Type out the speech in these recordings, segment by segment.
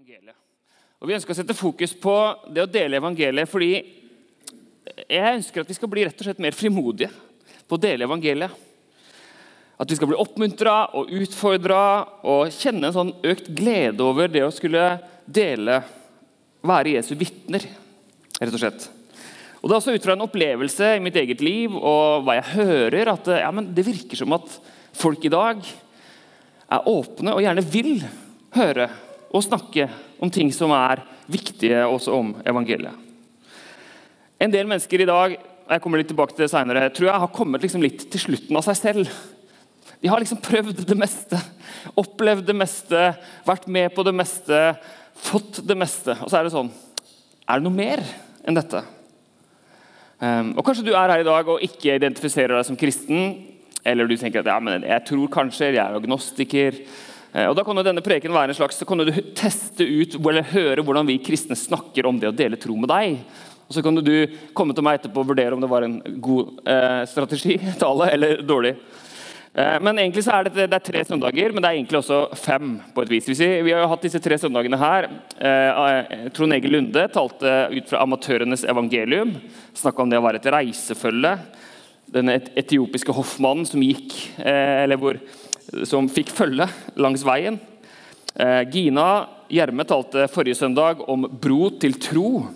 evangeliet. Og Vi ønsker å sette fokus på det å dele evangeliet fordi jeg ønsker at vi skal bli rett og slett mer frimodige på å dele evangeliet. At vi skal bli oppmuntra og utfordra og kjenne en sånn økt glede over det å skulle dele, være Jesu vitner, rett og slett. Og Det er også ut fra en opplevelse i mitt eget liv og hva jeg hører, at ja, det virker som at folk i dag er åpne og gjerne vil høre og snakke om ting som er viktige også om evangeliet. En del mennesker i dag og jeg kommer litt tilbake til det senere, tror jeg har kommet liksom litt til slutten av seg selv. De har liksom prøvd det meste, opplevd det meste, vært med på det meste, fått det meste. Og så er det sånn Er det noe mer enn dette? Um, og Kanskje du er her i dag og ikke identifiserer deg som kristen. Eller du tenker at ja, men jeg tror kanskje, jeg er agnostiker. Eh, og da kan jo denne preken være en slags, så kan du teste ut eller høre hvordan vi kristne snakker om det å dele tro med deg. Og Så kan du komme til meg etterpå og vurdere om det var en god eh, strategi, tale, eller dårlig. Eh, men egentlig så er det, det er tre søndager, men det er egentlig også fem. på et vis. Vi, vi har jo hatt disse tre søndagene her. Eh, Trond Egil Lunde talte ut fra amatørenes evangelium. Snakka om det å være et reisefølge. Den etiopiske hoffmannen som gikk, eh, eller hvor som fikk følge langs veien. Eh, Gina Gjerme talte forrige søndag om bro til tro.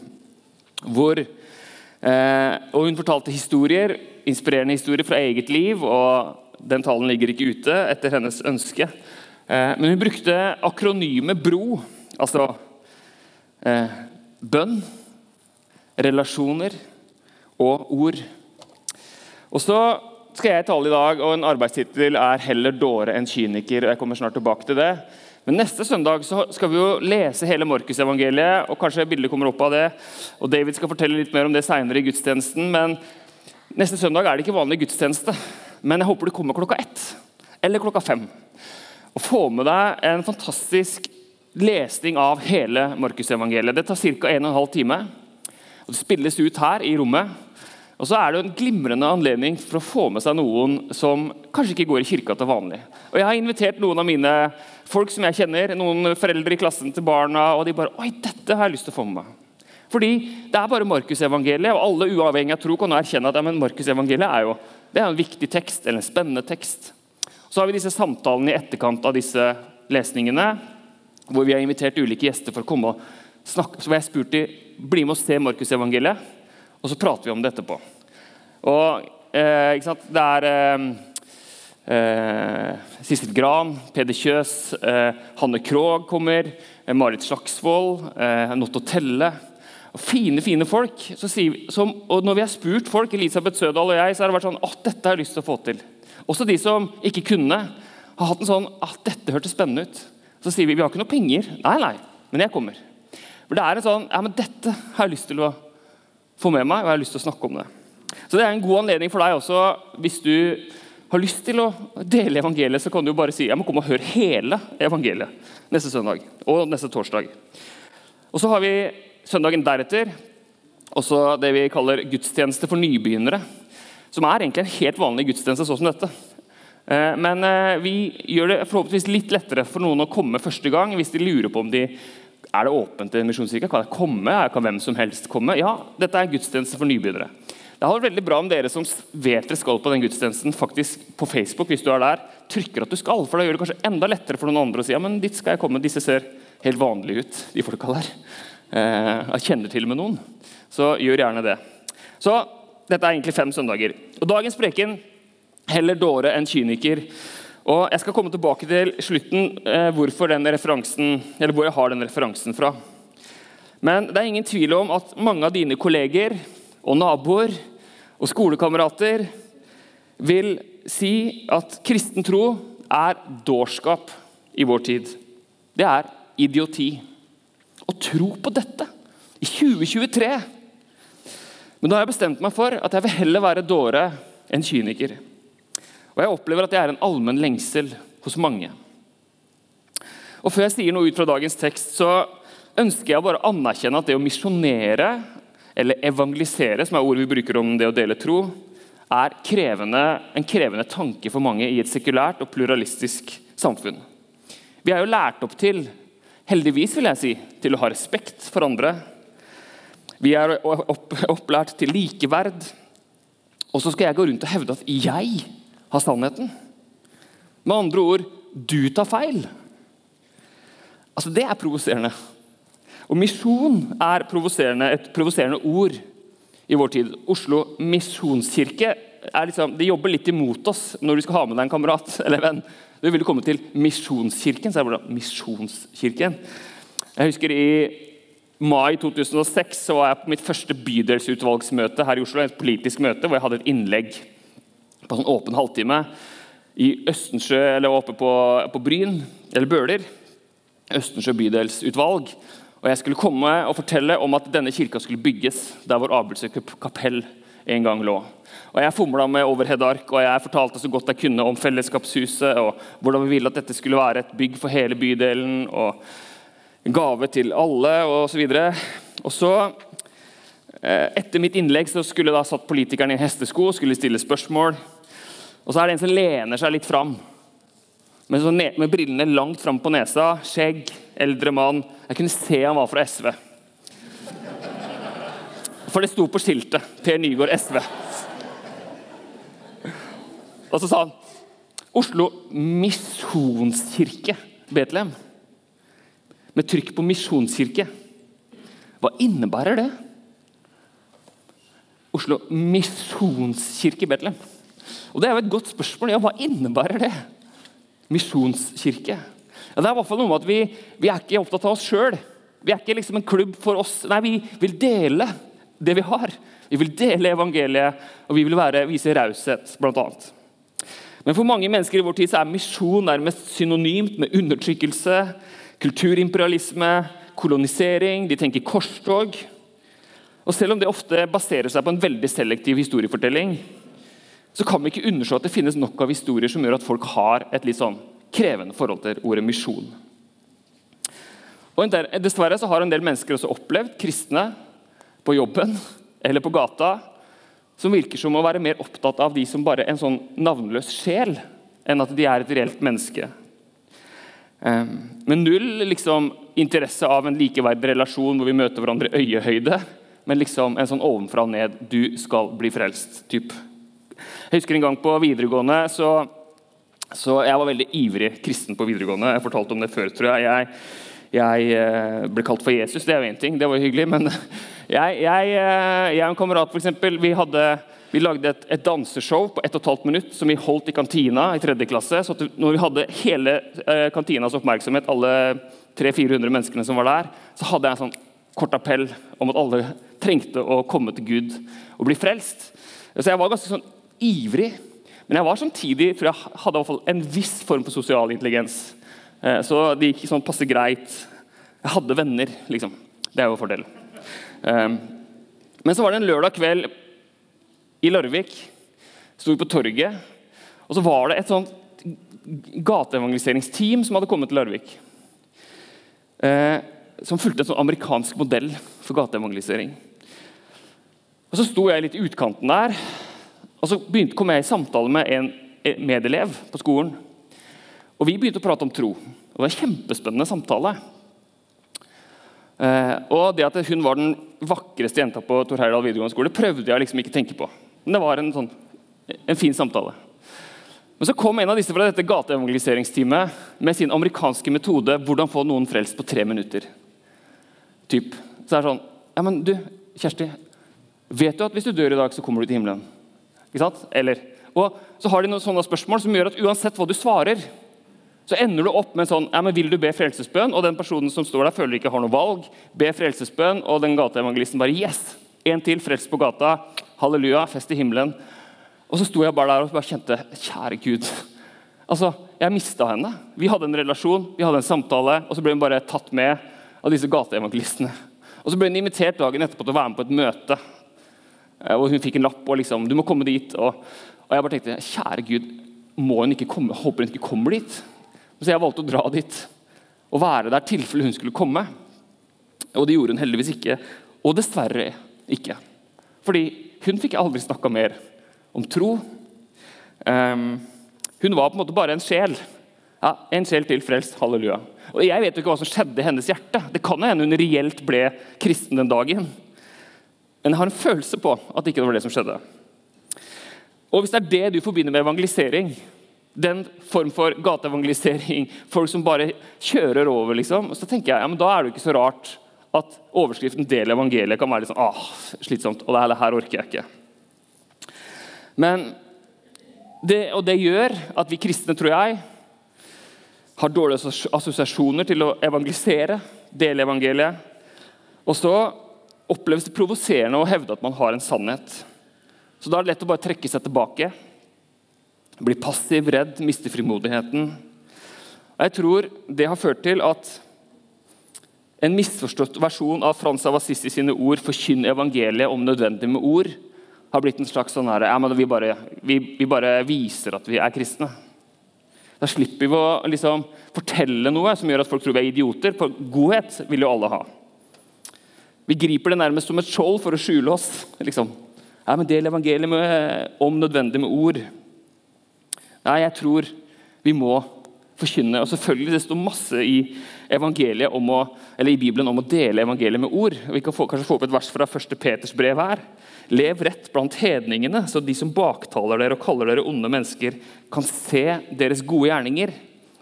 Hvor, eh, og Hun fortalte historier, inspirerende historier fra eget liv. og Den talen ligger ikke ute etter hennes ønske. Eh, men hun brukte akronymet BRO, altså bønn, relasjoner og ord. Og så skal jeg tale i dag, og en arbeidstittel er 'Heller dåre enn kyniker'. og jeg kommer snart tilbake til det. Men Neste søndag skal vi jo lese hele Markusevangeliet, og kanskje bildet kommer opp av det. og David skal fortelle litt mer om det senere i gudstjenesten. men Neste søndag er det ikke vanlig gudstjeneste, men jeg håper du kommer klokka ett eller klokka fem. Og få med deg en fantastisk lesning av hele Markusevangeliet. Det tar ca. 1 12 time. og Det spilles ut her i rommet. Og så er det en glimrende anledning for å få med seg noen som kanskje ikke går i kirka til vanlig. Og Jeg har invitert noen av mine folk som jeg kjenner, noen foreldre i klassen til barna, og de bare Oi, dette har jeg lyst til å få med meg. Fordi det er bare Markusevangeliet, og alle uavhengig av tro kan erkjenne at ja, Markusevangeliet er jo det er en viktig tekst, eller en spennende tekst. Så har vi disse samtalene i etterkant av disse lesningene, hvor vi har invitert ulike gjester for å komme og snakke. Så jeg spurt dem bli med og se Markusevangeliet og så prater vi om det etterpå. Og, eh, Det er eh, eh, Sissel Gran, Peder Kjøs, eh, Hanne Krogh kommer, eh, Marit Slagsvold, eh, Notto Telle. Fine fine folk. Vi, som, og når vi har spurt folk, Elisabeth Sødal og jeg, så har det vært sånn at dette har jeg lyst til å få til. Også de som ikke kunne, har hatt en sånn at dette hørtes spennende ut. Så sier vi vi har ikke noe penger. Nei, nei, men jeg kommer. For det er en sånn ja, men dette har jeg lyst til å få med meg, og jeg har lyst til å snakke om det. Så Det er en god anledning for deg også, hvis du har lyst til å dele evangeliet, så kan du jo bare si jeg må komme og høre hele evangeliet neste søndag og neste torsdag. Og Så har vi søndagen deretter også det vi kaller gudstjeneste for nybegynnere. Som er egentlig en helt vanlig gudstjeneste sånn som dette. Eh, men eh, vi gjør det forhåpentligvis litt lettere for noen å komme første gang hvis de lurer på om de er det åpent til Misjonskirka? Kan jeg komme? Kan hvem som helst komme? Ja, dette er gudstjeneste for nybegynnere. Det hadde vært veldig bra om dere som vet dere skal på den gudstjenesten, faktisk på Facebook hvis du er der, trykker at du skal. For da gjør det kanskje enda lettere for noen andre å si ja, men dit skal jeg komme. Disse ser helt vanlige ut, de folka der. Eh, jeg kjenner til med noen. Så gjør gjerne det. Så dette er egentlig fem søndager. Og Dagens preken heller dåre enn kyniker. Og Jeg skal komme tilbake til slutten eh, hvorfor den referansen, eller hvor jeg har den referansen fra. Men det er ingen tvil om at mange av dine kolleger og naboer og skolekamerater vil si at kristen tro er dårskap i vår tid. Det er idioti. Å tro på dette i 2023 Men da har jeg bestemt meg for at jeg vil heller være dåre enn kyniker. Og jeg opplever at det er en allmenn lengsel hos mange. Og Før jeg sier noe ut fra dagens tekst, så ønsker jeg bare å anerkjenne at det å misjonere, eller evangelisere, som er ordet vi bruker om det å dele tro, er krevende, en krevende tanke for mange i et sekulært og pluralistisk samfunn. Vi er jo lært opp til heldigvis vil jeg si, til å ha respekt for andre. Vi er opp, opplært til likeverd. Og så skal jeg gå rundt og hevde at jeg har sannheten. Med andre ord du tar feil. Altså, Det er provoserende. Og misjon er et provoserende ord i vår tid. Oslo misjonskirke liksom, de jobber litt imot oss når du skal ha med deg en kamerat eller venn. Du vil komme til Misjonskirken. så er det Misjonskirken. Jeg husker I mai 2006 så var jeg på mitt første bydelsutvalgsmøte her i Oslo. Et politisk møte hvor jeg hadde et innlegg på sånn åpen halvtime i Østensjø, eller oppe på, på Bryn, eller Bøler. Østensjø bydelsutvalg. Og Jeg skulle komme og fortelle om at denne kirka skulle bygges der hvor Abelsø kapell en gang lå. Og Jeg fomla med overhead-ark og jeg fortalte så godt jeg kunne om fellesskapshuset og hvordan vi ville at dette skulle være et bygg for hele bydelen og en gave til alle osv. Og, og så, etter mitt innlegg så skulle da satt politikerne i hestesko og skulle stille spørsmål. Og så er det en som lener seg litt fram med, med brillene langt fram på nesa. Skjegg, eldre mann. Jeg kunne se han var fra SV. For det sto på skiltet. Per Nygaard, SV. Og så sa han Oslo misjonskirke, Betlehem. Med trykk på misjonskirke. Hva innebærer det? Oslo misjonskirke, Betlehem. Og Det er jo et godt spørsmål. Ja, Hva innebærer det? Misjonskirke. Ja, det er i hvert fall noe med at vi, vi er ikke opptatt av oss sjøl. Vi er ikke liksom en klubb for oss. Nei, vi vil dele det vi har. Vi vil dele evangeliet, og vi vil være, vise raushet, bl.a. Men for mange mennesker i vår tid så er misjon nærmest synonymt med undertrykkelse, kulturimperialisme, kolonisering. De tenker korstog. Og Selv om det ofte baserer seg på en veldig selektiv historiefortelling, så kan vi ikke underslå at det finnes nok av historier som gjør at folk har et litt sånn krevende forhold til ordet misjon. Og Dessverre så har en del mennesker også opplevd kristne på jobben eller på gata som virker som å være mer opptatt av de som bare en sånn navnløs sjel, enn at de er et reelt menneske. Ehm, med null liksom, interesse av en likeverdig relasjon hvor vi møter hverandre i øyehøyde, men liksom en sånn ovenfra og ned 'du skal bli frelst' typ. Jeg husker en gang på videregående så, så Jeg var veldig ivrig kristen på videregående. Jeg fortalte om det før, tror jeg. Jeg, jeg eh, ble kalt for Jesus, det er jo én ting, det var hyggelig. men jeg, jeg, eh, jeg og en kamerat for eksempel, vi, hadde, vi lagde et, et, danseshow på 1 12 minutt som vi holdt i kantina i tredje klasse. så Når vi hadde hele eh, kantinas oppmerksomhet, alle 300-400 menneskene som var der, så hadde jeg en sånn kort appell om at alle trengte å komme til Gud og bli frelst. Så jeg var ganske sånn ivrig. Men jeg var samtidig, for jeg hadde i hvert fall en viss form for sosial intelligens. Eh, så det gikk sånn passe greit. Jeg hadde venner, liksom. Det er jo fordelen. Ehm, men så var det en lørdag kveld i Larvik. Sto på torget, og så var det et sånt gateevangeliseringsteam som hadde kommet til Larvik. Eh, som fulgte en sånn amerikansk modell for gateevangelisering. Og Så sto jeg litt i utkanten der, og så begynte, kom jeg i samtale med en medelev på skolen. Og Vi begynte å prate om tro. Og Det var en kjempespennende samtale. Eh, og det at hun var den vakreste jenta på Tor Heyerdahl videregående skole, prøvde jeg liksom ikke tenke på. Men det var en, sånn, en fin samtale. Men så kom en av disse fra dette gateevangeliseringsteamet med sin amerikanske metode 'Hvordan få noen frelst på tre minutter'. Typ. Så er det sånn Ja, men du, Kjersti. Vet du at hvis du dør i dag, så kommer du til himmelen? Ikke sant? Eller, og så har de noen sånne spørsmål som gjør at uansett hva du svarer, så ender du opp med sånn ja, men Vil du be frelsesbønn? Og den personen som står der, føler ikke har noe valg. Be frelsesbønn, og den gateevangelisten bare Yes! En til, frelst på gata. Halleluja, fest i himmelen. Og så sto jeg bare der og bare kjente Kjære Gud. Altså, Jeg mista henne. Vi hadde en relasjon, vi hadde en samtale, og så ble hun bare tatt med av disse gateevangelistene. Og så ble hun invitert dagen etterpå til å være med på et møte. Eh, og hun fikk en lapp og liksom, du må komme dit. Og, og jeg bare tenkte kjære Gud, må hun ikke komme? Håper hun ikke kommer dit. Så jeg valgte å dra dit og være der tilfelle hun skulle komme. Og det gjorde hun heldigvis ikke. Og dessverre ikke. Fordi hun fikk aldri snakka mer om tro. Um, hun var på en måte bare en sjel Ja, En sjel til frelst. Halleluja. Og Jeg vet jo ikke hva som skjedde i hennes hjerte. Det kan hende hun reelt ble kristen den dagen. Men jeg har en følelse på at ikke det var det som skjedde. Og Hvis det er det du forbinder med evangelisering, den form for gateevangelisering, folk som bare kjører over, liksom, så tenker jeg, ja, men da er det jo ikke så rart at overskriften 'del evangeliet' kan være litt sånn ah, slitsomt. og det her orker jeg ikke. Men det, og det gjør at vi kristne, tror jeg, har dårlige assosiasjoner til å evangelisere, dele evangeliet. Og så oppleves det provoserende å hevde at man har en sannhet. Så da er det lett å bare trekke seg tilbake. Bli passiv, redd, miste frimodigheten. Og Jeg tror det har ført til at en misforstått versjon av Frans av Assisi sine ord 'forkynn evangeliet om nødvendig med ord' har blitt en slags sånn her, ja, vi, bare, vi, vi bare viser at vi er kristne. Da slipper vi å liksom, fortelle noe som gjør at folk tror vi er idioter. For godhet vil jo alle ha. Vi griper det nærmest som et skjold for å skjule oss. Liksom. Ja, men Del evangeliet med, om nødvendig med ord. Nei, jeg tror vi må forkynne. Og selvfølgelig Det står masse i evangeliet å, i Bibelen om å dele evangeliet med ord. Vi kan få, kanskje få opp et vers fra 1. Peters brev her. Lev rett blant hedningene, så de som baktaler dere og kaller dere onde mennesker, kan se deres gode gjerninger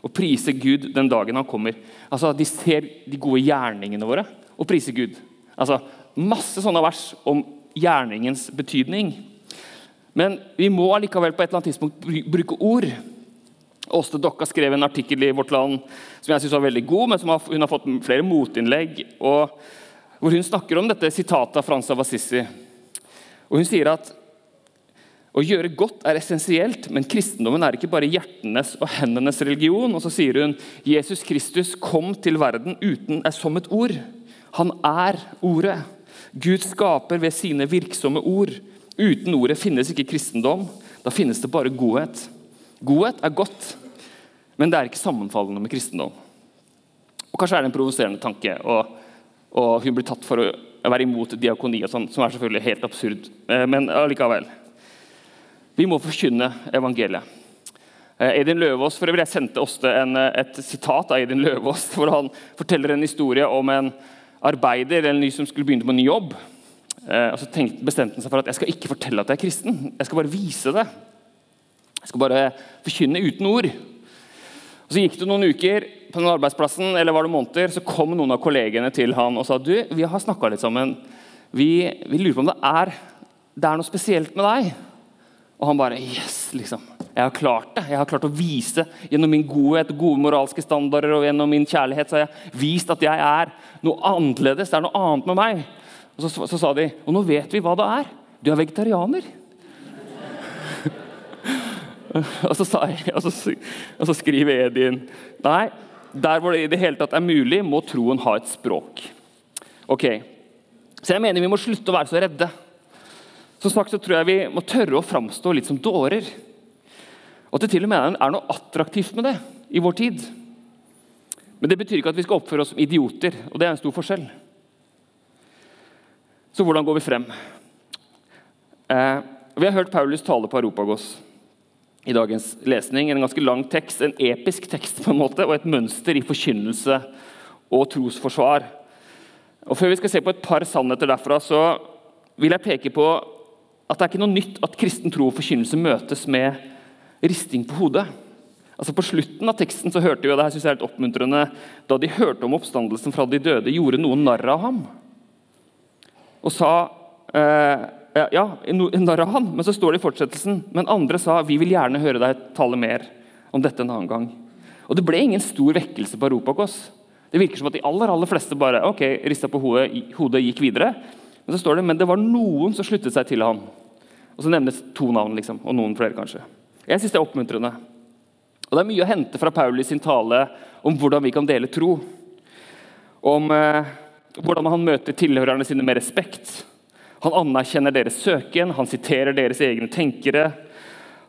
og prise Gud den dagen han kommer. Altså, De ser de gode gjerningene våre og priser Gud. Altså, Masse sånne vers om gjerningens betydning. Men vi må allikevel på et eller annet tidspunkt bruke ord. Åste Dokka skrev en artikkel i Vårt Land som jeg synes var veldig god, men som hun har fått flere motinnlegg. og hvor Hun snakker om dette sitatet av Frans av Assisi. Og Hun sier at å gjøre godt er essensielt, men kristendommen er ikke bare hjertenes og hendenes religion. Og så sier hun Jesus Kristus kom til verden uten er som et ord. Han er ordet. Gud skaper ved sine virksomme ord. Uten ordet finnes ikke kristendom. Da finnes det bare godhet. Godhet er godt, men det er ikke sammenfallende med kristendom. Og Kanskje er det en provoserende tanke, og, og hun blir tatt for å være imot diakoni, og sånn, som er selvfølgelig helt absurd. Eh, men allikevel. Vi må forkynne evangeliet. Eh, Edin Løvaas, for øvrig, Jeg sendte Åste eh, et sitat av Edin Løvaas. hvor Han forteller en historie om en arbeider eller en ny som skulle begynne på en ny jobb. og Så bestemte han seg for at jeg skal ikke fortelle at jeg er kristen. Jeg skal bare vise det. Jeg skal bare forkynne uten ord. Og Så gikk det noen uker på den arbeidsplassen, eller var det måneder, så kom noen av kollegene til han og sa du, vi har snakka litt sammen. Vi, vi, lurer på om det er, det er noe spesielt med deg. Og han bare Yes, liksom. Jeg har klart det. Jeg har klart å vise gjennom min godhet, gode moralske standarder og gjennom min kjærlighet så har jeg vist at jeg er noe annerledes. Det er noe annet med meg. Og så, så, sa de og nå vet vi hva det er. Du er vegetarianer. Og så, jeg, og, så, og så, skriver Edin Nei, der hvor det i det hele tatt er mulig, må troen ha et språk. Ok, Så jeg mener vi må slutte å være så redde. Som sagt så tror jeg vi må tørre å framstå litt som dårer. Og at det til og med er noe attraktivt med det i vår tid. Men det betyr ikke at vi skal oppføre oss som idioter, og det er en stor forskjell. Så hvordan går vi frem? Eh, vi har hørt Paulus tale på Europagos i dagens lesning. En ganske lang tekst, en episk tekst på en måte, og et mønster i forkynnelse og trosforsvar. Og Før vi skal se på et par sannheter derfra, så vil jeg peke på at det er ikke noe nytt at kristen tro og forkynnelse møtes med risting på hodet. Altså På slutten av teksten så hørte vi og det her synes jeg er litt oppmuntrende, da de hørte om oppstandelsen fra de døde, gjorde noen narr av ham og sa eh, ja, narr av ham, men så står det i fortsettelsen. Men andre sa vi vil gjerne høre deg tale mer om dette en annen gang. Og Det ble ingen stor vekkelse på Europakos. Det virker som at de aller aller fleste bare ok, rista på hodet, hodet gikk videre. Men så står det, men det var noen som sluttet seg til ham. Og så nevnes to navn, liksom, og noen flere kanskje. Jeg synes det er oppmuntrende. Og Det er mye å hente fra Paulus sin tale om hvordan vi kan dele tro. Om eh, hvordan han møter tilhørerne sine med respekt han anerkjenner deres søken, han siterer deres egne tenkere.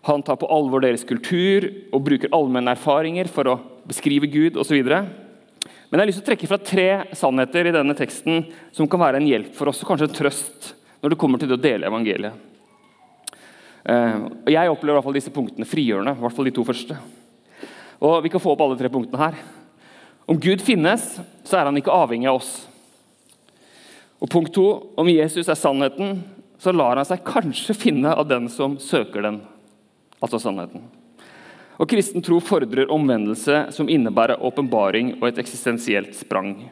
Han tar på alvor deres kultur og bruker allmenne erfaringer for å beskrive Gud osv. Men jeg har lyst til å trekke fra tre sannheter i denne teksten som kan være en hjelp for oss, og kanskje en trøst når det kommer til det å dele evangeliet. Eh, jeg opplever i hvert fall disse punktene frigjørende. i hvert fall de to første. Og Vi kan få opp alle tre punktene her. Om Gud finnes, så er han ikke avhengig av oss. Og punkt to, Om Jesus er sannheten, så lar han seg kanskje finne av den som søker den, altså sannheten. Og Kristen tro fordrer omvendelse som innebærer åpenbaring og et eksistensielt sprang.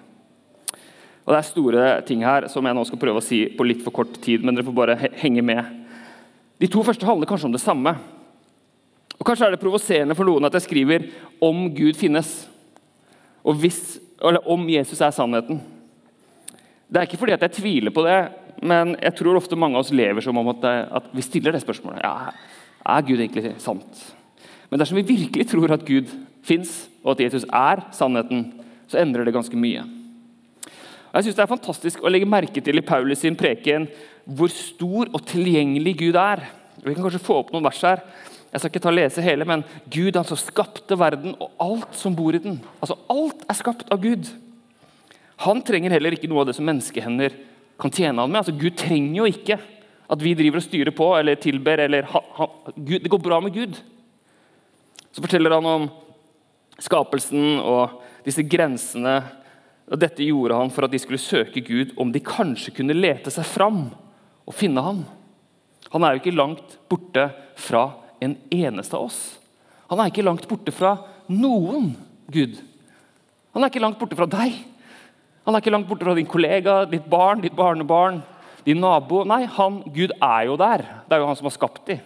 Og Det er store ting her som jeg nå skal prøve å si på litt for kort tid. men dere får bare henge med. De to første handler kanskje om det samme. Og Kanskje er det provoserende for noen at jeg skriver 'om Gud finnes', og hvis, eller 'om Jesus er sannheten'. Det er ikke fordi at jeg tviler på det, men jeg tror ofte mange av oss lever som om at, at vi stiller det spørsmålet. Ja, er Gud egentlig sant? Men dersom vi virkelig tror at Gud fins, og at Jesus er sannheten, så endrer det ganske mye. Og jeg synes Det er fantastisk å legge merke til i Paulus sin preken hvor stor og tilgjengelig Gud er. Vi kan kanskje få opp noen vers her. Jeg skal ikke ta og lese hele, men Gud han som skapte verden og alt som bor i den. Altså Alt er skapt av Gud. Han trenger heller ikke noe av det som menneskehender kan tjene han med. Altså Gud trenger jo ikke at vi driver og styrer på eller tilber. eller ha, ha, Gud, Det går bra med Gud. Så forteller han om skapelsen og disse grensene og Dette gjorde han for at de skulle søke Gud, om de kanskje kunne lete seg fram og finne ham. Han er jo ikke langt borte fra en eneste av oss. Han er ikke langt borte fra noen Gud. Han er ikke langt borte fra deg. Han er ikke langt borte fra din kollega, ditt barn, ditt barnebarn, din nabo. Nei, han, Gud er jo der. Det er jo han som har skapt dem.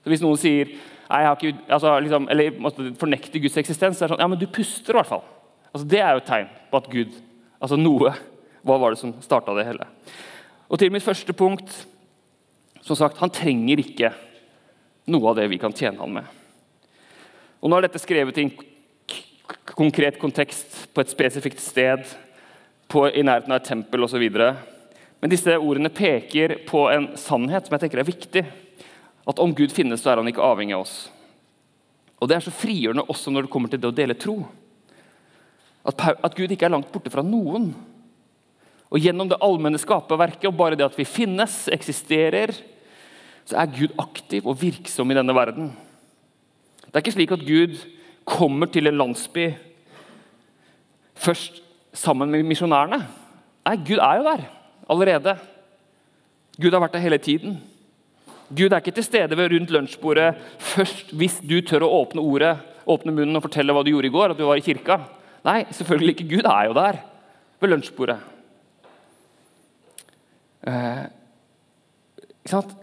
Så Hvis noen sier nei, ikke, altså, liksom, eller fornekter Guds eksistens, så er det sånn, ja, men du puster i hvert fall. Altså, det er jo et tegn på at Gud Altså noe. Hva var det som starta det hele? Og til mitt første punkt som sagt, Han trenger ikke noe av det vi kan tjene han med. Og Nå er dette skrevet i en konkret kontekst, på et spesifikt sted, på, i nærheten av et tempel osv. Men disse ordene peker på en sannhet som jeg tenker er viktig. At om Gud finnes, så er han ikke avhengig av oss. Og Det er så frigjørende også når det kommer til det å dele tro. At, Gud ikke er langt borte fra noen. Og Gjennom det allmenne skaperverket og bare det at vi finnes, eksisterer, så er Gud aktiv og virksom i denne verden. Det er ikke slik at Gud kommer til en landsby først sammen med misjonærene. Nei, Gud er jo der allerede. Gud har vært der hele tiden. Gud er ikke til stede ved rundt lunsjbordet først hvis du tør å åpne ordet, åpne munnen og fortelle hva du gjorde i går. at du var i kirka. Nei, selvfølgelig ikke. Gud er jo der ved lunsjbordet. Eh,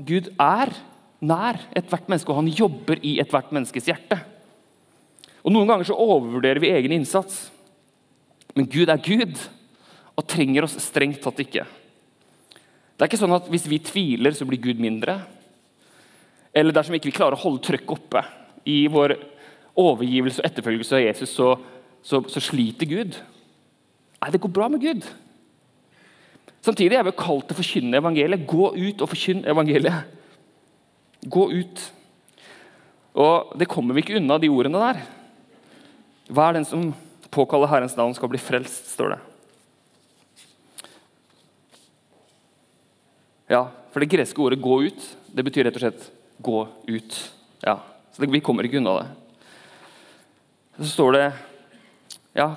Gud er nær ethvert menneske, og han jobber i ethvert menneskes hjerte. Og Noen ganger så overvurderer vi egen innsats. Men Gud er Gud og trenger oss strengt tatt ikke. Det er ikke sånn at Hvis vi tviler, så blir Gud mindre. Eller dersom ikke vi klarer å holde trøkket oppe i vår overgivelse og etterfølgelse av Jesus, så så, så sliter Gud. Nei, det går bra med Gud. Samtidig er vi kalt til å forkynne evangeliet. Gå ut og forkynn evangeliet. Gå ut. Og Det kommer vi ikke unna, de ordene der. Hva er den som påkaller Herrens navn, skal bli frelst, står det. Ja, for det greske ordet 'gå ut' det betyr rett og slett 'gå ut'. Ja, så Vi kommer ikke unna det. Så står det ja,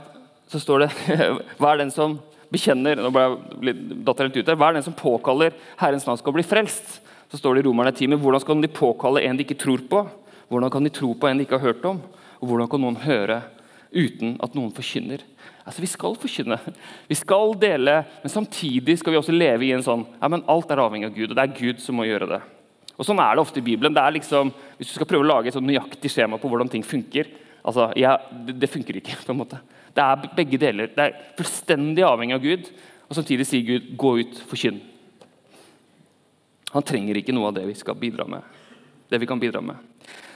så står det Hva er den som bekjenner nå ble jeg datt helt ut Hva er den som påkaller Herrens navn skal bli frelst? Så står det i Romerne 10, men Hvordan skal de påkalle en de ikke tror på? Hvordan kan de tro på en de ikke har hørt om? Og hvordan kan noen høre uten at noen forkynner? Altså, Vi skal forkynne, vi skal dele, men samtidig skal vi også leve i en sånn ja, men alt er avhengig av Gud, og det er Gud som må gjøre det. Og Sånn er det ofte i Bibelen. Det er liksom, Hvis du skal prøve å lage et sånn nøyaktig skjema på hvordan ting funker, Altså, ja, det, det, funker ikke. på en måte. Det er begge deler. Det er fullstendig avhengig av Gud, og samtidig sier Gud 'gå ut, forkynn'. Han trenger ikke noe av det vi skal bidra med. Det vi kan bidra med.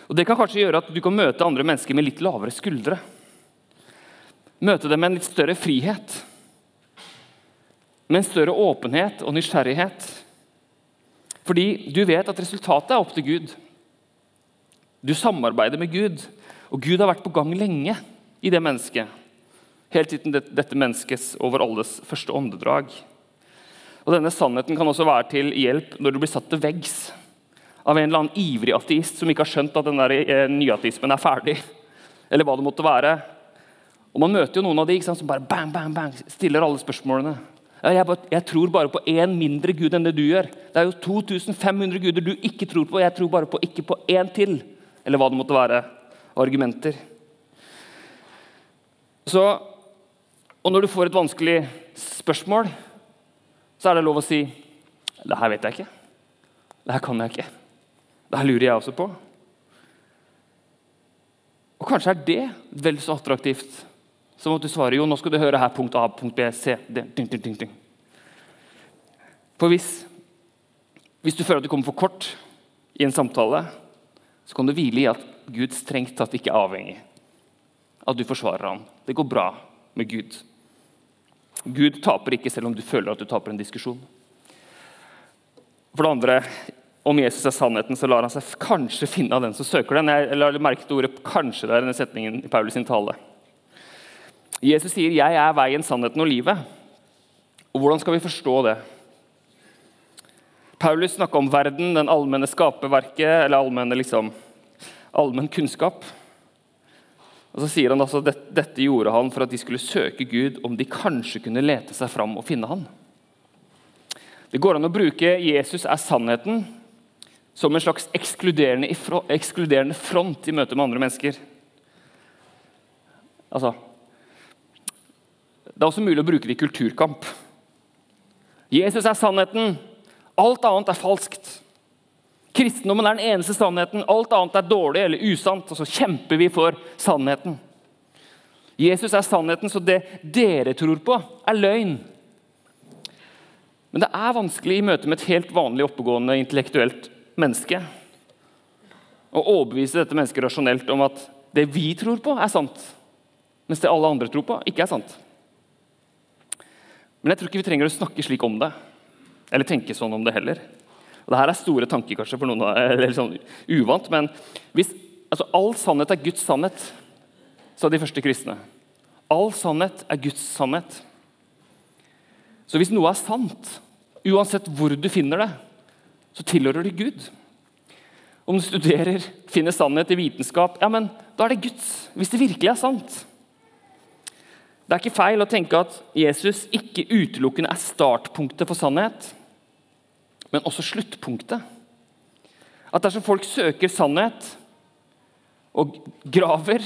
Og Det kan kanskje gjøre at du kan møte andre mennesker med litt lavere skuldre. Møte dem med en litt større frihet. Med en større åpenhet og nysgjerrighet. Fordi du vet at resultatet er opp til Gud. Du samarbeider med Gud. Og Gud har vært på gang lenge i det mennesket. Helt siden dette menneskets over alles første åndedrag. Og Denne sannheten kan også være til hjelp når du blir satt til veggs av en eller annen ivrig ateist som ikke har skjønt at den der eh, nyateismen er ferdig. eller hva det måtte være. Og Man møter jo noen av de sant, som bare bang, bang, bang, stiller alle spørsmålene. Ja, jeg, bare, jeg, tror bare på én mindre gud enn det du gjør. Det er jo 2500 guder du ikke tror på. Jeg tror bare på ikke på én til. Eller hva det måtte være. Argumenter. Så, og når du får et vanskelig spørsmål, så er det lov å si Det her vet jeg ikke. Det her kan jeg ikke. Det her lurer jeg også på. Og kanskje er det vel så attraktivt som at du svarer jo, nå skal du høre her punkt A, punkt B, C D, ding, ding, ding. For hvis, hvis, du føler at du kommer for kort i en samtale, så kan du hvile i at Gud strengt tatt ikke er avhengig av at du forsvarer ham. Det går bra med Gud. Gud taper ikke selv om du føler at du taper en diskusjon. For det andre, om Jesus er sannheten, så lar han seg kanskje finne av den som søker den. Jeg la merke ordet 'kanskje' der i denne setningen i Paulus sin tale. Jesus sier 'Jeg er veien, sannheten og livet'. Og Hvordan skal vi forstå det? Paulus snakka om verden, den allmenne skaperverket, eller allmenne liksom, allmenn kunnskap. Og Så sier han altså at dette, gjorde han for at de skulle søke Gud, om de kanskje kunne lete seg fram og finne han. Det går an å bruke 'Jesus er sannheten' som en slags ekskluderende front i møte med andre mennesker. Altså, det er også mulig å bruke det i kulturkamp. Jesus er sannheten. Alt annet er falskt. Kristendommen er den eneste sannheten. Alt annet er dårlig eller usant. Og så kjemper vi for sannheten. Jesus er sannheten, så det dere tror på, er løgn. Men det er vanskelig i møte med et helt vanlig oppegående intellektuelt menneske å overbevise dette mennesket rasjonelt om at det vi tror på, er sant, mens det alle andre tror på, ikke er sant. Men jeg tror ikke vi trenger å snakke slik om det. Eller tenke sånn om det heller. Og Dette er store tanker kanskje for noen, eller sånn uvant, men hvis, altså, all sannhet er Guds sannhet, sa de første kristne. All sannhet er Guds sannhet. Så hvis noe er sant, uansett hvor du finner det, så tilhører det Gud. Om du studerer, finner sannhet i vitenskap, ja, men da er det Guds. Hvis det virkelig er sant. Det er ikke feil å tenke at Jesus ikke utelukkende er startpunktet for sannhet, men også sluttpunktet. At dersom folk søker sannhet og graver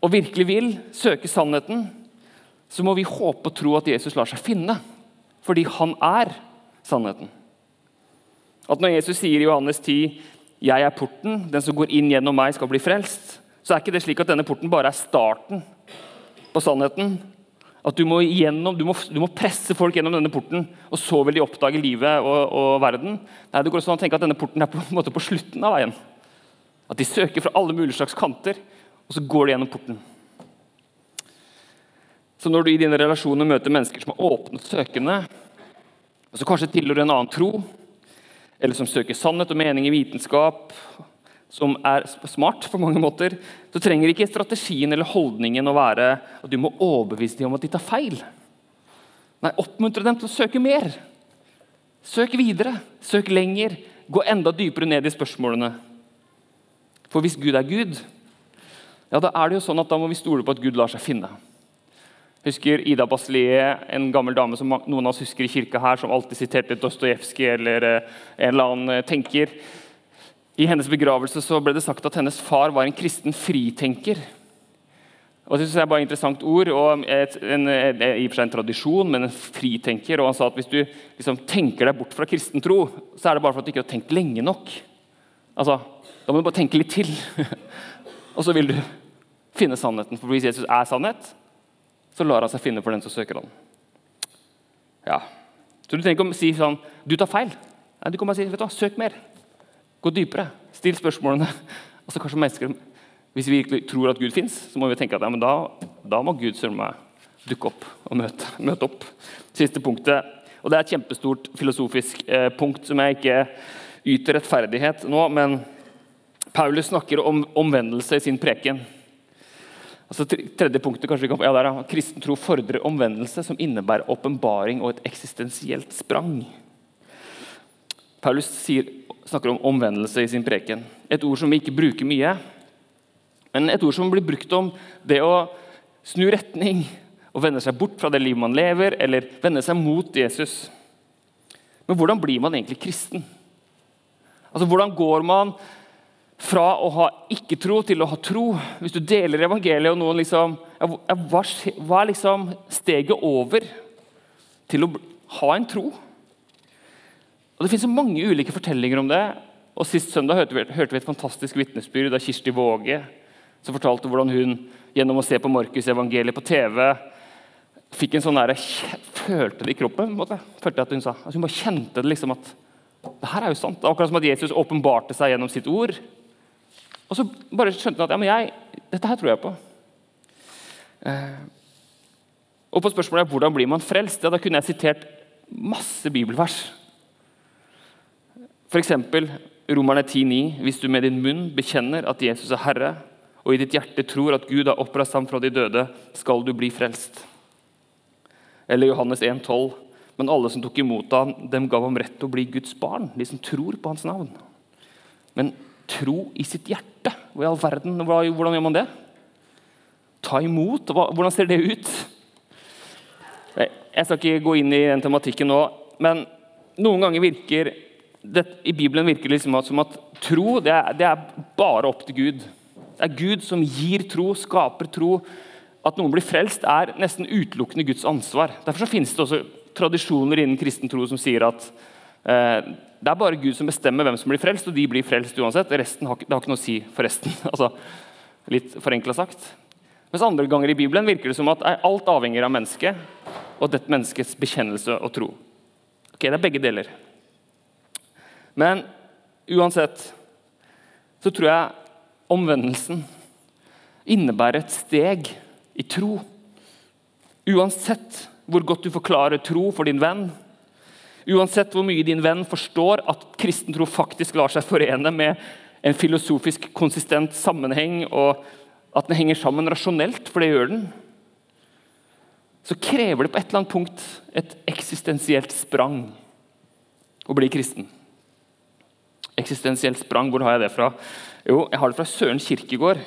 og virkelig vil søke sannheten, så må vi håpe og tro at Jesus lar seg finne, fordi han er sannheten. At Når Jesus sier i Johannes 10 'Jeg er porten, den som går inn gjennom meg, skal bli frelst', så er ikke det slik at denne porten bare er starten på sannheten. At du må, gjennom, du, må, du må, presse folk gjennom denne porten, og så vil de oppdage livet og, og verden. Nei, Det går også an å tenke at denne porten er på, en måte på slutten av veien. At de søker fra alle mulige slags kanter, og så går de gjennom porten. Så når du i dine relasjoner møter mennesker som er åpne og søkende, og som kanskje tilhører en annen tro, eller som søker sannhet og mening i vitenskap, som er smart på mange måter, så trenger ikke strategien eller holdningen å være at du må overbevise dem om at de tar feil. Nei, oppmuntre dem til å søke mer. Søk videre, søk lenger, gå enda dypere ned i spørsmålene. For hvis Gud er Gud, ja, da er det jo sånn at da må vi stole på at Gud lar seg finne. Husker Ida Baslier, en gammel dame som noen av oss husker i kirka her, som alltid siterte Dostojevskij eller eh, en eller annen eh, tenker. I hennes begravelse så ble det sagt at hennes far var en kristen fritenker. Og det synes jeg er bare et interessant ord, og et, en, i og for seg en tradisjon, men en fritenker. og Han sa at hvis du liksom, tenker deg bort fra kristen tro, så er det bare for at du ikke har tenkt lenge nok. Altså, Da må du bare tenke litt til, og så vil du finne sannheten. For hvis Jesus er sannhet, så lar han seg finne for den som søker han. Ja. Så du trenger ikke å si sånn Du tar feil. Nei, du kan bare si vet du hva, søk mer. Gå dypere. Still spørsmålene. Og så kanskje mennesker, Hvis vi virkelig tror at Gud fins, så må vi tenke at ja, da, da, må Gud søren meg dukke opp og møte, møte, opp. Siste punktet, og Det er et kjempestort filosofisk eh, punkt som jeg ikke yter rettferdighet nå, men Paulus snakker om omvendelse i sin preken. Altså, tredje punktet, kanskje vi kan, ja, der, Kristen tro fordrer omvendelse som innebærer åpenbaring og et eksistensielt sprang. Paulus sier snakker om omvendelse i sin preken. Et ord som vi ikke bruker mye. Men et ord som blir brukt om det å snu retning og vende seg bort fra det livet man lever, eller vende seg mot Jesus. Men hvordan blir man egentlig kristen? Altså, Hvordan går man fra å ha ikke-tro til å ha tro? Hvis du deler evangeliet og noen liksom Hva, er liksom steget over til å ha en tro? Og Det finnes mange ulike fortellinger om det. Og Sist søndag hørte vi, hørte vi et fantastisk vitnesbyrd av Kirsti Våge, som fortalte hvordan hun gjennom å se på Markus-evangeliet på TV fikk en sånn der, følte det i kroppen. Måtte, følte at Hun sa. Altså hun bare kjente det liksom at det her er jo sant. Akkurat som at Jesus åpenbarte seg gjennom sitt ord. Og så bare skjønte hun at ja, men jeg, dette her tror jeg på. Eh, og på spørsmålet hvordan blir man frelst, ja, da kunne jeg sitert masse bibelvers. F.eks. Romerne 10,9.: Hvis du med din munn bekjenner at Jesus er Herre, og i ditt hjerte tror at Gud har oppreist ham fra de døde, skal du bli frelst. Eller Johannes 1,12.: Men alle som tok imot ham, dem gav ham rett til å bli Guds barn, de som tror på hans navn. Men tro i sitt hjerte, hvor i all verden, hvordan gjør man det? Ta imot, hvordan ser det ut? Jeg skal ikke gå inn i den tematikken nå, men noen ganger virker det, I Bibelen virker det liksom som at tro det er, det er bare opp til Gud. Det er Gud som gir tro, skaper tro. At noen blir frelst, er nesten utelukkende Guds ansvar. Derfor så finnes det også tradisjoner innen kristen tro som sier at eh, det er bare Gud som bestemmer hvem som blir frelst, og de blir frelst uansett. Resten har, det har ikke noe å si for resten. altså, litt forenkla sagt. Mens andre ganger i Bibelen virker det som at alt avhenger av mennesket og dette menneskets bekjennelse og tro. Ok, Det er begge deler. Men uansett så tror jeg omvendelsen innebærer et steg i tro. Uansett hvor godt du forklarer tro for din venn, uansett hvor mye din venn forstår at kristen tro faktisk lar seg forene med en filosofisk konsistent sammenheng, og at den henger sammen rasjonelt, for det gjør den, så krever det på et eller annet punkt et eksistensielt sprang å bli kristen. Eksistensielt sprang, hvor har jeg det fra? Jo, jeg har det fra Søren Kirkegård.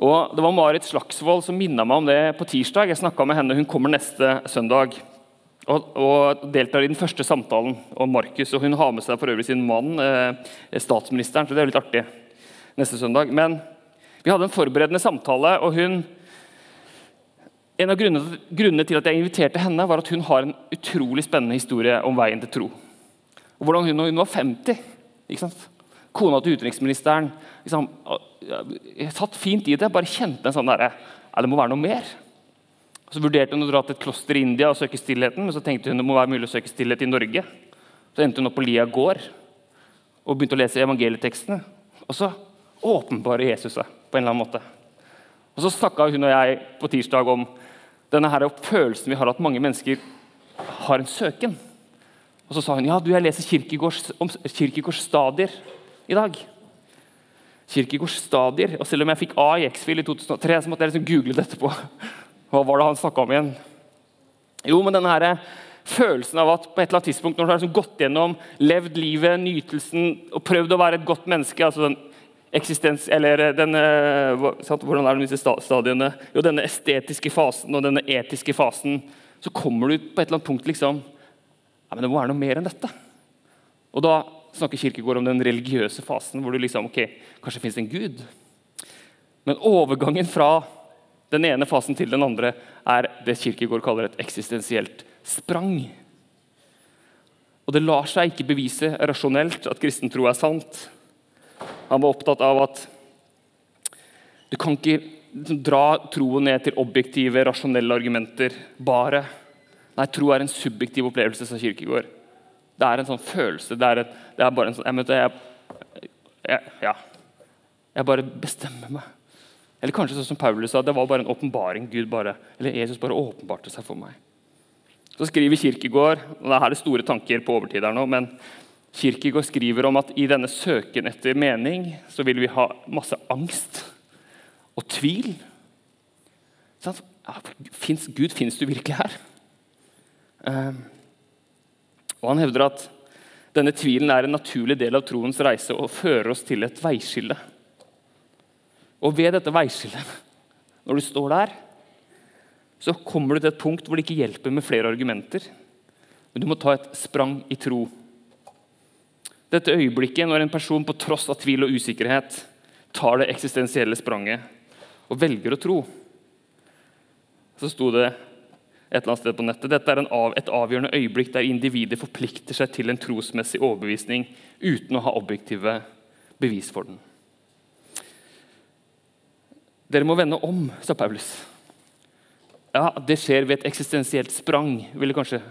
Og Det var Marit Slagsvold som minna meg om det på tirsdag. Jeg snakka med henne, Hun kommer neste søndag og, og, deltar i den første samtalen om Markus. og Hun har med seg for øvrig sin mann, eh, statsministeren, så det er litt artig neste søndag. Men vi hadde en forberedende samtale, og hun en av grunnene, grunnene, til at jeg inviterte henne, var at hun har en utrolig spennende historie om veien til tro. Og hvordan hun, hun var 50 ikke sant? Kona til utenriksministeren liksom, jeg satt fint i det. Bare kjente en sånn derre Det må være noe mer. Så vurderte hun å dra til et kloster i India og søke stillheten, men så tenkte hun det må være mulig å søke stillhet i Norge. Så endte hun opp på Lia gård og begynte å lese evangelietekstene. Og så åpenbarer Jesus seg på en eller annen måte. Og Så snakka hun og jeg på tirsdag om denne her følelsen vi har at mange mennesker har en søken. Og så sa hun ja, du, jeg leser Kirkegårds, om Kirkegårds stadier i dag. Kirkegårds stadier. Og selv om jeg fikk A i X-Fil i 2003, så måtte jeg liksom google det etterpå. Hva var det han snakka om igjen? Jo, men denne her, følelsen av at på et eller annet tidspunkt når du har liksom gått gjennom, levd livet, nytelsen og prøvd å være et godt menneske altså den eksistens, eller den, denne, Hvordan er det disse stadiene? Jo, denne estetiske fasen og denne etiske fasen. Så kommer du på et eller annet punkt liksom ja, men Det må være noe mer enn dette. Og Da snakker Kirkegård om den religiøse fasen, hvor du liksom ok, Kanskje fins en gud? Men overgangen fra den ene fasen til den andre er det Kirkegård kaller et eksistensielt sprang. Og Det lar seg ikke bevise rasjonelt at kristen tro er sant. Han var opptatt av at du kan ikke dra troen ned til objektive, rasjonelle argumenter bare. Nei, tro er en subjektiv opplevelse, sa Kirkegård. Det er en sånn følelse. Det er, et, det er bare en sånn jeg, jeg, jeg, Ja. Jeg bare bestemmer meg. Eller kanskje sånn som Paulus sa, det var bare en åpenbaring. Gud bare, eller Jesus bare åpenbarte seg for meg. Så skriver Kirkegård og det er her det store tanker på overtid her nå, men Kirkegård skriver om at i denne søken etter mening så vil vi ha masse angst og tvil. Sånn, Gud, finnes du virkelig her? Um, og Han hevder at denne tvilen er en naturlig del av troens reise og fører oss til et veiskille. Og ved dette veiskillet, når du står der, så kommer du til et punkt hvor det ikke hjelper med flere argumenter. Men du må ta et sprang i tro. Dette øyeblikket når en person på tross av tvil og usikkerhet tar det eksistensielle spranget og velger å tro. Så sto det et eller annet sted på nettet. Dette er av, et avgjørende øyeblikk der individet forplikter seg til en trosmessig overbevisning uten å ha objektive bevis for den. Dere må vende om, sa Paulus. Ja, Det skjer ved et eksistensielt sprang, ville kanskje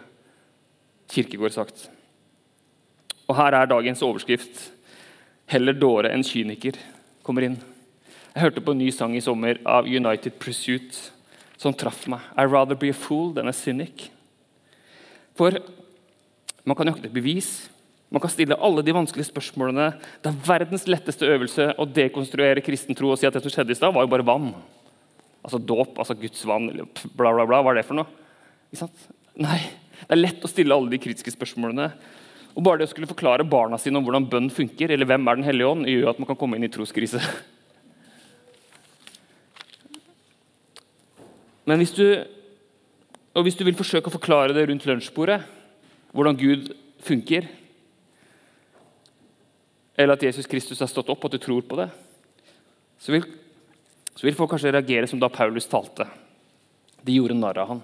Kirkegård sagt. Og her er dagens overskrift 'Heller dåre enn kyniker' kommer inn. Jeg hørte på en ny sang i sommer av United Pursuit som traff meg. I'd rather be a fool than a cynic. For man kan jakte bevis, man kan stille alle de vanskelige spørsmålene. Det er verdens letteste øvelse å dekonstruere kristen tro og si at det som skjedde i stad, var jo bare vann. Altså dåp, altså Guds vann, bla, bla, bla. Hva er det for noe? Nei, Det er lett å stille alle de kritiske spørsmålene. Og Bare det å skulle forklare barna sine om hvordan bønn funker, eller hvem er Den hellige ånd, gjør at man kan komme inn i troskrise. Men hvis du, og hvis du vil forsøke å forklare det rundt lunsjbordet, hvordan Gud funker, eller at Jesus Kristus har stått opp, og at du tror på det, så vil, så vil folk kanskje reagere som da Paulus talte. De gjorde narr av han.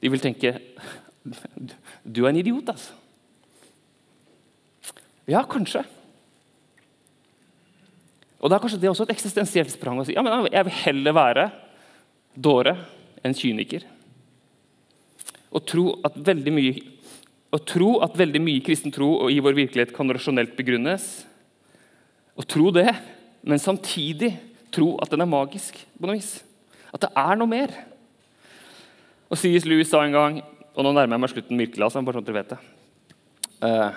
De vil tenke Du er en idiot, altså. Ja, kanskje. Og da er kanskje det også et eksistensielt sprang å si ja, men jeg vil heller være dåre enn kyniker. Å tro at veldig mye å tro at veldig mye kristen tro i vår virkelighet kan rasjonelt begrunnes. Å tro det, men samtidig tro at den er magisk. på noe vis. At det er noe mer. Og C.S. Lewis sa en gang og Nå nærmer jeg meg slutten virkelig. altså, bare sånn dere vet det. Uh,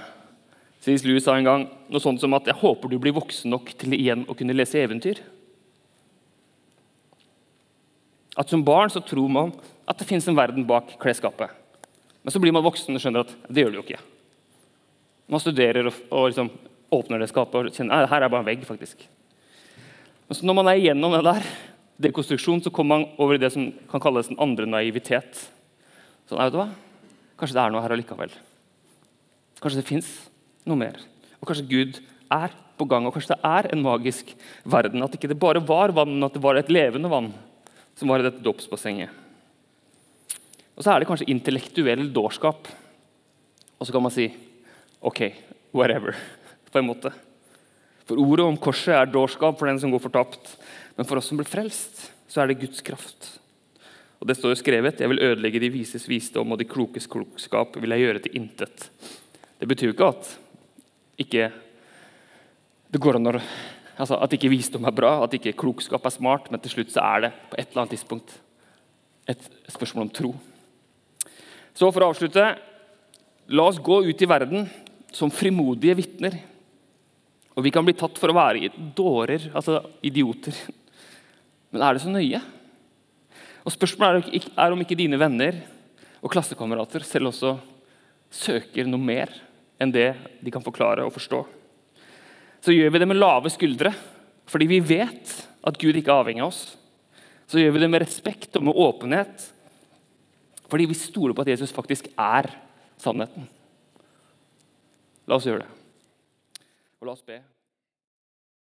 C.S. Lewis sa en gang noe sånt som at 'jeg håper du blir voksen nok til igjen å kunne lese eventyr'. At Som barn så tror man at det fins en verden bak klesskapet. Men så blir man voksen og skjønner at det gjør det jo ikke. Man studerer og, og liksom åpner det skapet og kjenner at her er bare en vegg. faktisk. Men så når man er igjennom det der, dekonstruksjon, så kommer man over i det som kan kalles den andre naivitet. Sånn, vet du hva? Kanskje det er noe her allikevel. Kanskje det fins noe mer. Og kanskje Gud er på gang, og kanskje det er en magisk verden. At ikke det bare var vann, men at det var et levende vann som var i dette dåpsbassenget. Og så er det kanskje intellektuell dårskap. Og så kan man si OK, whatever. på en måte. For ordet om korset er dårskap for den som går fortapt. Men for oss som blir frelst, så er det Guds kraft. Og Det står jo skrevet jeg vil ødelegge de vises visdom og de klokes klokskap vil jeg gjøre til intet. Det betyr jo ikke at ikke det går an å Altså, at ikke visdom er bra, at ikke klokskap er smart, men til slutt så er det på et eller annet tidspunkt et spørsmål om tro. Så for å avslutte La oss gå ut i verden som frimodige vitner. Og vi kan bli tatt for å være dårer, altså idioter. Men er det så nøye? Og Spørsmålet er om ikke dine venner og klassekamerater selv også søker noe mer enn det de kan forklare og forstå så gjør vi det med lave skuldre, fordi vi vet at Gud ikke er avhengig av oss. Så gjør vi det med respekt og med åpenhet, fordi vi stoler på at Jesus faktisk er sannheten. La oss gjøre det. Og la oss be.